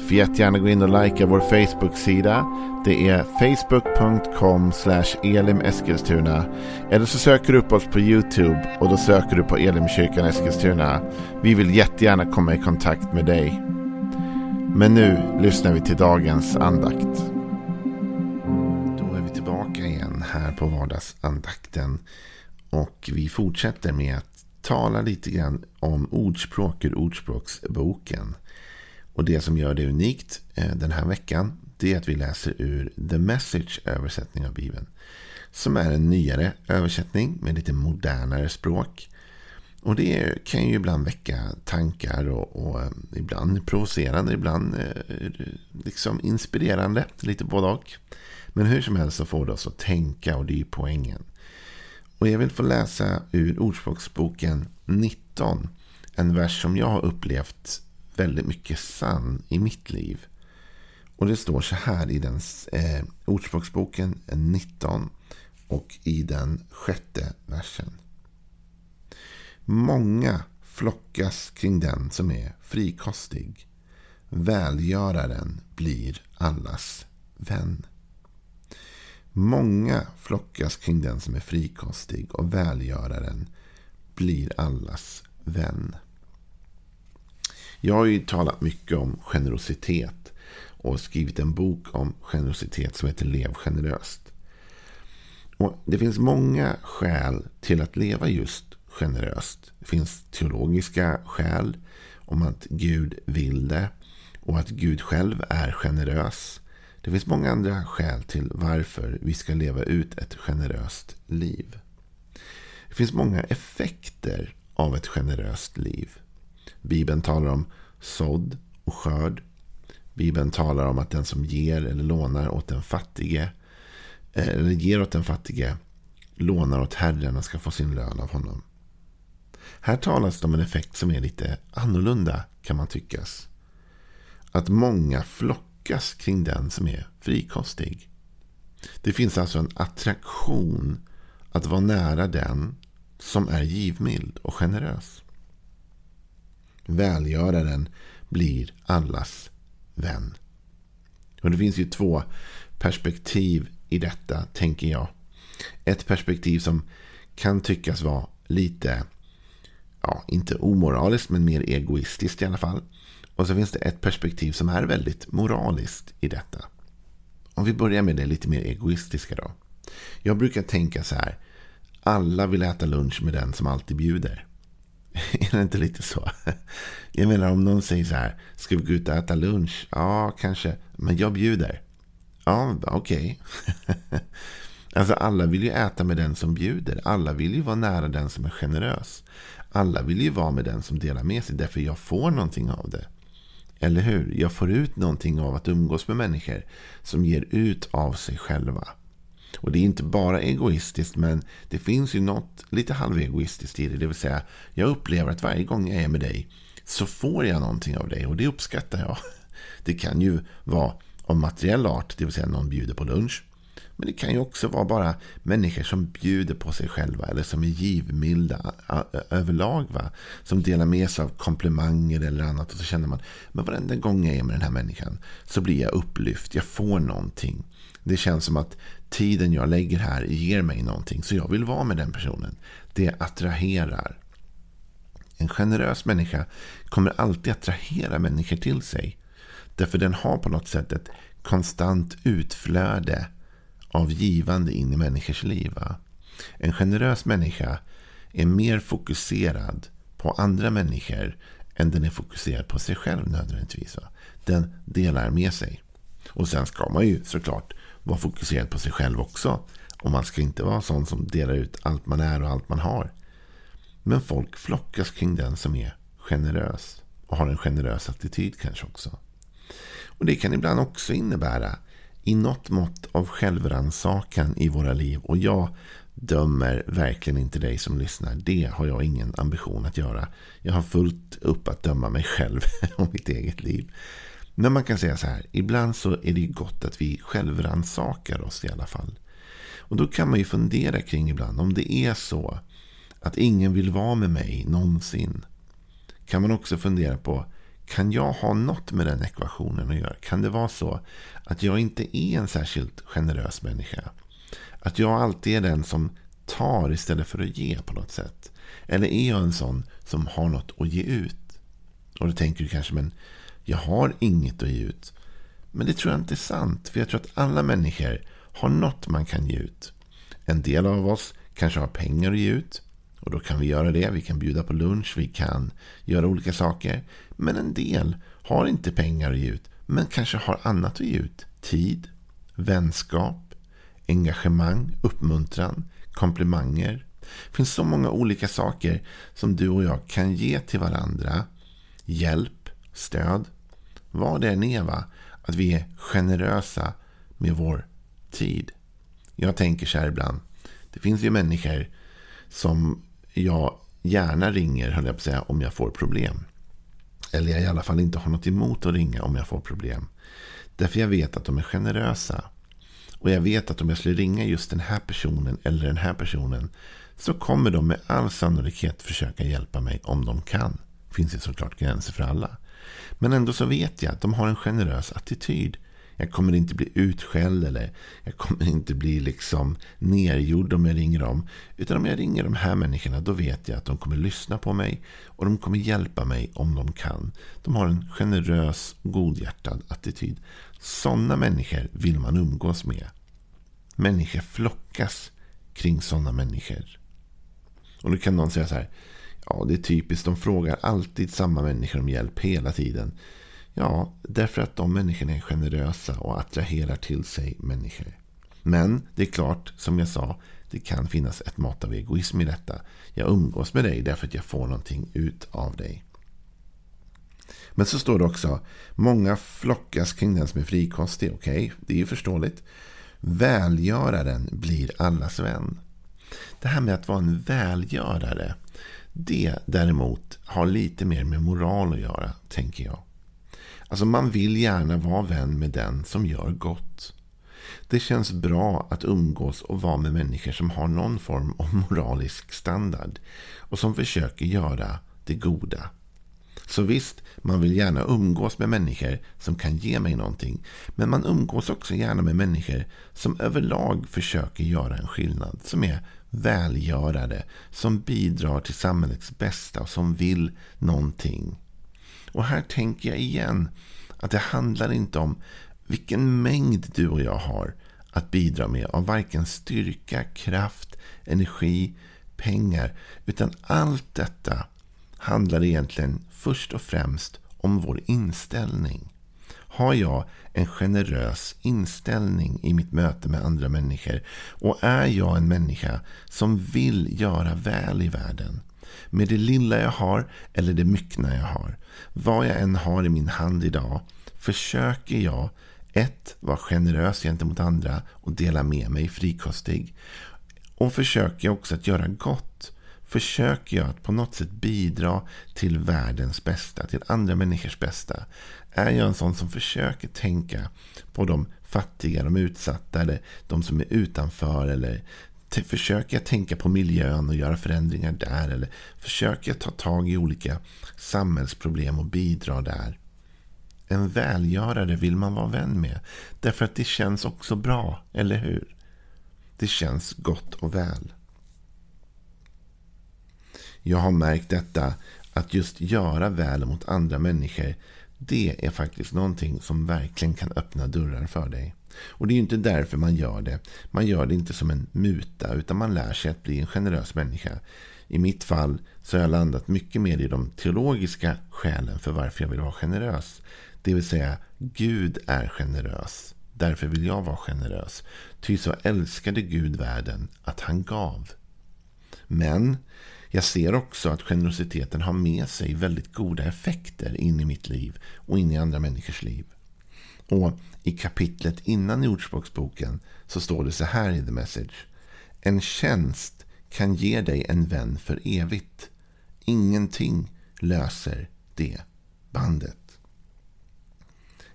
Får jättegärna gå in och likea vår Facebook-sida. Det är facebook.com elimeskilstuna. Eller så söker du upp oss på YouTube och då söker du på Elimkyrkan Eskilstuna. Vi vill jättegärna komma i kontakt med dig. Men nu lyssnar vi till dagens andakt. Då är vi tillbaka igen här på vardagsandakten. Och vi fortsätter med att tala lite grann om ordspråk ur Ordspråksboken. Och det som gör det unikt eh, den här veckan det är att vi läser ur The Message översättning av Bibeln. Som är en nyare översättning med lite modernare språk. Och det kan ju ibland väcka tankar och, och eh, ibland provocerande, ibland eh, liksom inspirerande. Lite både och. Men hur som helst så får det oss att tänka och det är ju poängen. Och jag vill få läsa ur Ordspråksboken 19. En vers som jag har upplevt väldigt mycket sann i mitt liv. Och det står så här i den eh, Ordspråksboken 19 och i den sjätte versen. Många flockas kring den som är frikostig. Välgöraren blir allas vän. Många flockas kring den som är frikostig och välgöraren blir allas vän. Jag har ju talat mycket om generositet och skrivit en bok om generositet som heter Lev generöst. Och det finns många skäl till att leva just generöst. Det finns teologiska skäl om att Gud vill det och att Gud själv är generös. Det finns många andra skäl till varför vi ska leva ut ett generöst liv. Det finns många effekter av ett generöst liv. Bibeln talar om sådd och skörd. Bibeln talar om att den som ger eller lånar åt den fattige eh, eller ger åt den fattige lånar åt Herren och ska få sin lön av honom. Här talas det om en effekt som är lite annorlunda kan man tyckas. Att många flockas kring den som är frikostig. Det finns alltså en attraktion att vara nära den som är givmild och generös. Välgöraren blir allas vän. Och Det finns ju två perspektiv i detta, tänker jag. Ett perspektiv som kan tyckas vara lite, ja, inte omoraliskt, men mer egoistiskt i alla fall. Och så finns det ett perspektiv som är väldigt moraliskt i detta. Om vi börjar med det lite mer egoistiska då. Jag brukar tänka så här. Alla vill äta lunch med den som alltid bjuder. Är det inte lite så? Jag menar om någon säger så här. Ska vi gå ut och äta lunch? Ja, kanske. Men jag bjuder. Ja, okej. Okay. Alltså alla vill ju äta med den som bjuder. Alla vill ju vara nära den som är generös. Alla vill ju vara med den som delar med sig. Därför jag får någonting av det. Eller hur? Jag får ut någonting av att umgås med människor som ger ut av sig själva. Och det är inte bara egoistiskt, men det finns ju något lite halvegoistiskt i det. Det vill säga, jag upplever att varje gång jag är med dig så får jag någonting av dig och det uppskattar jag. Det kan ju vara av materiell art, det vill säga någon bjuder på lunch. Men det kan ju också vara bara människor som bjuder på sig själva eller som är givmilda överlag. Va? Som delar med sig av komplimanger eller annat. Och så känner man, men varenda gång jag är med den här människan så blir jag upplyft. Jag får någonting. Det känns som att tiden jag lägger här ger mig någonting. Så jag vill vara med den personen. Det attraherar. En generös människa kommer alltid attrahera människor till sig. Därför den har på något sätt ett konstant utflöde av givande in i människors liv. En generös människa är mer fokuserad på andra människor än den är fokuserad på sig själv nödvändigtvis. Den delar med sig. Och sen ska man ju såklart vara fokuserad på sig själv också. Och man ska inte vara sån som delar ut allt man är och allt man har. Men folk flockas kring den som är generös. Och har en generös attityd kanske också. Och det kan ibland också innebära i något mått av självrannsakan i våra liv. Och jag dömer verkligen inte dig som lyssnar. Det har jag ingen ambition att göra. Jag har fullt upp att döma mig själv och mitt eget liv. Men man kan säga så här. Ibland så är det gott att vi självrannsakar oss i alla fall. Och då kan man ju fundera kring ibland om det är så att ingen vill vara med mig någonsin. Kan man också fundera på kan jag ha något med den ekvationen att göra? Kan det vara så att jag inte är en särskilt generös människa? Att jag alltid är den som tar istället för att ge på något sätt? Eller är jag en sån som har något att ge ut? Och då tänker du kanske, men jag har inget att ge ut. Men det tror jag inte är sant. För jag tror att alla människor har något man kan ge ut. En del av oss kanske har pengar att ge ut. Och då kan vi göra det. Vi kan bjuda på lunch. Vi kan göra olika saker. Men en del har inte pengar att ge ut. Men kanske har annat att ge ut. Tid, vänskap, engagemang, uppmuntran, komplimanger. Det finns så många olika saker som du och jag kan ge till varandra. Hjälp, stöd. Vad det än är, va? att vi är generösa med vår tid. Jag tänker så här ibland. Det finns ju människor som jag gärna ringer, höll jag på att säga, om jag får problem. Eller jag i alla fall inte har något emot att ringa om jag får problem. Därför jag vet att de är generösa. Och jag vet att om jag skulle ringa just den här personen eller den här personen så kommer de med all sannolikhet försöka hjälpa mig om de kan. Det finns ju såklart gränser för alla. Men ändå så vet jag att de har en generös attityd. Jag kommer inte bli utskälld eller jag kommer inte bli liksom nergjord om jag ringer dem. Utan om jag ringer de här människorna då vet jag att de kommer lyssna på mig och de kommer hjälpa mig om de kan. De har en generös, godhjärtad attityd. Sådana människor vill man umgås med. Människor flockas kring sådana människor. Och då kan någon säga så här. Ja, det är typiskt. De frågar alltid samma människor om hjälp hela tiden. Ja, därför att de människorna är generösa och attraherar till sig människor. Men det är klart, som jag sa, det kan finnas ett mått av egoism i detta. Jag umgås med dig därför att jag får någonting ut av dig. Men så står det också, många flockas kring den som är frikostig. Okej, okay, det är ju förståeligt. Välgöraren blir allas vän. Det här med att vara en välgörare, det däremot har lite mer med moral att göra, tänker jag. Alltså man vill gärna vara vän med den som gör gott. Det känns bra att umgås och vara med människor som har någon form av moralisk standard. Och som försöker göra det goda. Så visst, man vill gärna umgås med människor som kan ge mig någonting. Men man umgås också gärna med människor som överlag försöker göra en skillnad. Som är välgörare, som bidrar till samhällets bästa och som vill någonting. Och här tänker jag igen att det handlar inte om vilken mängd du och jag har att bidra med av varken styrka, kraft, energi, pengar. Utan allt detta handlar egentligen först och främst om vår inställning. Har jag en generös inställning i mitt möte med andra människor? Och är jag en människa som vill göra väl i världen? Med det lilla jag har eller det myckna jag har. Vad jag än har i min hand idag försöker jag ett, vara generös gentemot andra och dela med mig frikostig. Och försöker jag också att göra gott. Försöker jag att på något sätt bidra till världens bästa, till andra människors bästa. Är jag en sån som försöker tänka på de fattiga, de utsatta eller de som är utanför eller försöker jag tänka på miljön och göra förändringar där? Eller försöker jag ta tag i olika samhällsproblem och bidra där? En välgörare vill man vara vän med. Därför att det känns också bra, eller hur? Det känns gott och väl. Jag har märkt detta, att just göra väl mot andra människor, det är faktiskt någonting som verkligen kan öppna dörrar för dig. Och det är inte därför man gör det. Man gör det inte som en muta, utan man lär sig att bli en generös människa. I mitt fall så har jag landat mycket mer i de teologiska skälen för varför jag vill vara generös. Det vill säga, Gud är generös. Därför vill jag vara generös. Ty så älskade Gud världen att han gav. Men jag ser också att generositeten har med sig väldigt goda effekter in i mitt liv och in i andra människors liv. Och i kapitlet innan i Ordspråksboken så står det så här i The Message. En tjänst kan ge dig en vän för evigt. Ingenting löser det bandet.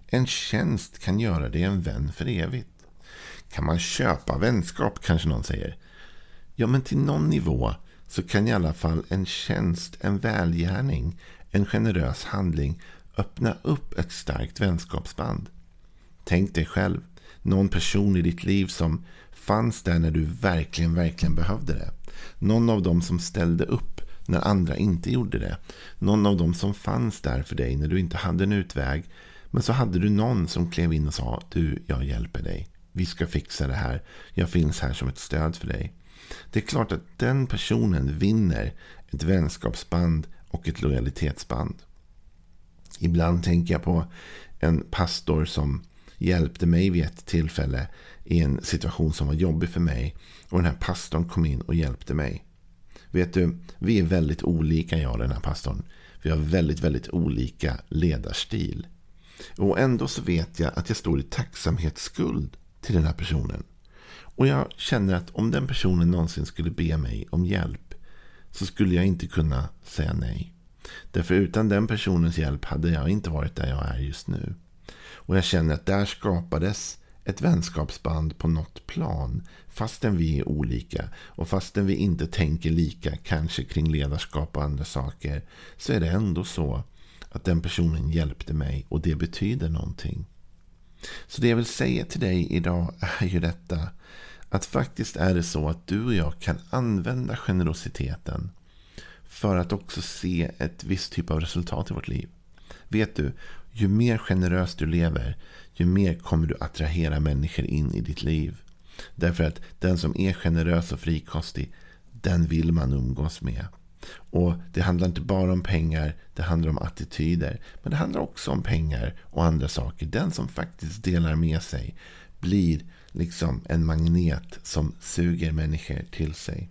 En tjänst kan göra dig en vän för evigt. Kan man köpa vänskap, kanske någon säger. Ja, men till någon nivå så kan i alla fall en tjänst, en välgärning, en generös handling öppna upp ett starkt vänskapsband. Tänk dig själv, någon person i ditt liv som fanns där när du verkligen, verkligen behövde det. Någon av dem som ställde upp när andra inte gjorde det. Någon av dem som fanns där för dig när du inte hade en utväg. Men så hade du någon som klev in och sa du, jag hjälper dig. Vi ska fixa det här. Jag finns här som ett stöd för dig. Det är klart att den personen vinner ett vänskapsband och ett lojalitetsband. Ibland tänker jag på en pastor som hjälpte mig vid ett tillfälle i en situation som var jobbig för mig. Och den här pastorn kom in och hjälpte mig. Vet du, vi är väldigt olika jag och den här pastorn. Vi har väldigt, väldigt olika ledarstil. Och ändå så vet jag att jag står i tacksamhetsskuld till den här personen. Och jag känner att om den personen någonsin skulle be mig om hjälp så skulle jag inte kunna säga nej. Därför utan den personens hjälp hade jag inte varit där jag är just nu. Och jag känner att där skapades ett vänskapsband på något plan. Fastän vi är olika och fastän vi inte tänker lika kanske kring ledarskap och andra saker. Så är det ändå så att den personen hjälpte mig och det betyder någonting. Så det jag vill säga till dig idag är ju detta. Att faktiskt är det så att du och jag kan använda generositeten för att också se ett visst typ av resultat i vårt liv. Vet du, ju mer generöst du lever, ju mer kommer du attrahera människor in i ditt liv. Därför att den som är generös och frikostig, den vill man umgås med. Och Det handlar inte bara om pengar, det handlar om attityder. Men det handlar också om pengar och andra saker. Den som faktiskt delar med sig blir liksom en magnet som suger människor till sig.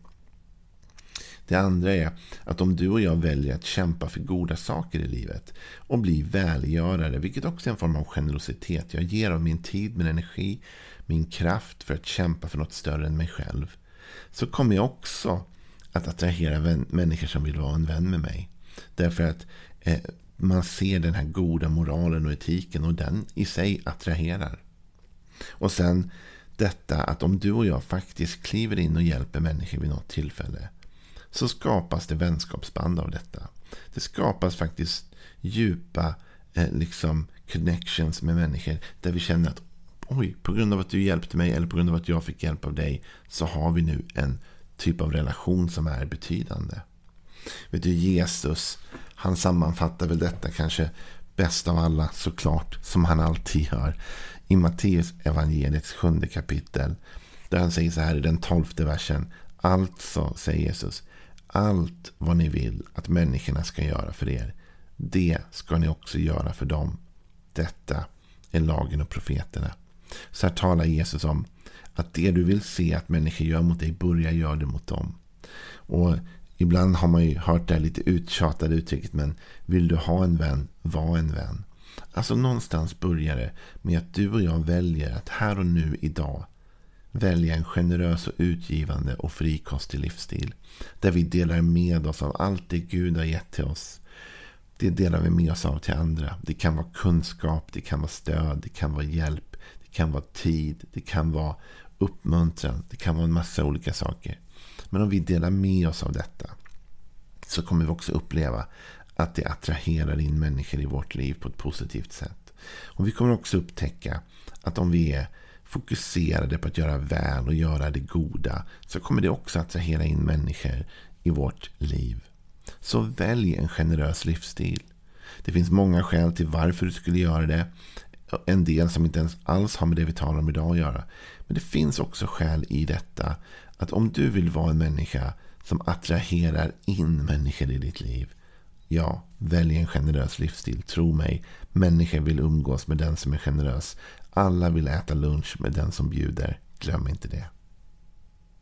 Det andra är att om du och jag väljer att kämpa för goda saker i livet och bli välgörare, vilket också är en form av generositet. Jag ger av min tid, min energi, min kraft för att kämpa för något större än mig själv. Så kommer jag också att attrahera vän, människor som vill vara en vän med mig. Därför att eh, man ser den här goda moralen och etiken och den i sig attraherar. Och sen detta att om du och jag faktiskt kliver in och hjälper människor vid något tillfälle så skapas det vänskapsband av detta. Det skapas faktiskt djupa eh, liksom connections med människor där vi känner att oj, på grund av att du hjälpte mig eller på grund av att jag fick hjälp av dig så har vi nu en typ av relation som är betydande. Vet du, Jesus, han sammanfattar väl detta kanske bäst av alla såklart, som han alltid gör. I Matteus evangeliets sjunde kapitel. Där han säger så här i den tolfte versen. Alltså, säger Jesus, allt vad ni vill att människorna ska göra för er, det ska ni också göra för dem. Detta är lagen och profeterna. Så här talar Jesus om att det du vill se att människor gör mot dig, börja göra det mot dem. Och ibland har man ju hört det här lite uttjatade uttrycket, men vill du ha en vän, var en vän. Alltså någonstans börjar det med att du och jag väljer att här och nu idag välja en generös och utgivande och frikostig livsstil. Där vi delar med oss av allt det Gud har gett till oss. Det delar vi med oss av till andra. Det kan vara kunskap, det kan vara stöd, det kan vara hjälp, kan vara tid, det kan vara uppmuntran, det kan vara en massa olika saker. Men om vi delar med oss av detta så kommer vi också uppleva att det attraherar in människor i vårt liv på ett positivt sätt. Och vi kommer också upptäcka att om vi är fokuserade på att göra väl och göra det goda så kommer det också attrahera in människor i vårt liv. Så välj en generös livsstil. Det finns många skäl till varför du skulle göra det. En del som inte ens alls har med det vi talar om idag att göra. Men det finns också skäl i detta att om du vill vara en människa som attraherar in människor i ditt liv. Ja, välj en generös livsstil. Tro mig, människor vill umgås med den som är generös. Alla vill äta lunch med den som bjuder. Glöm inte det.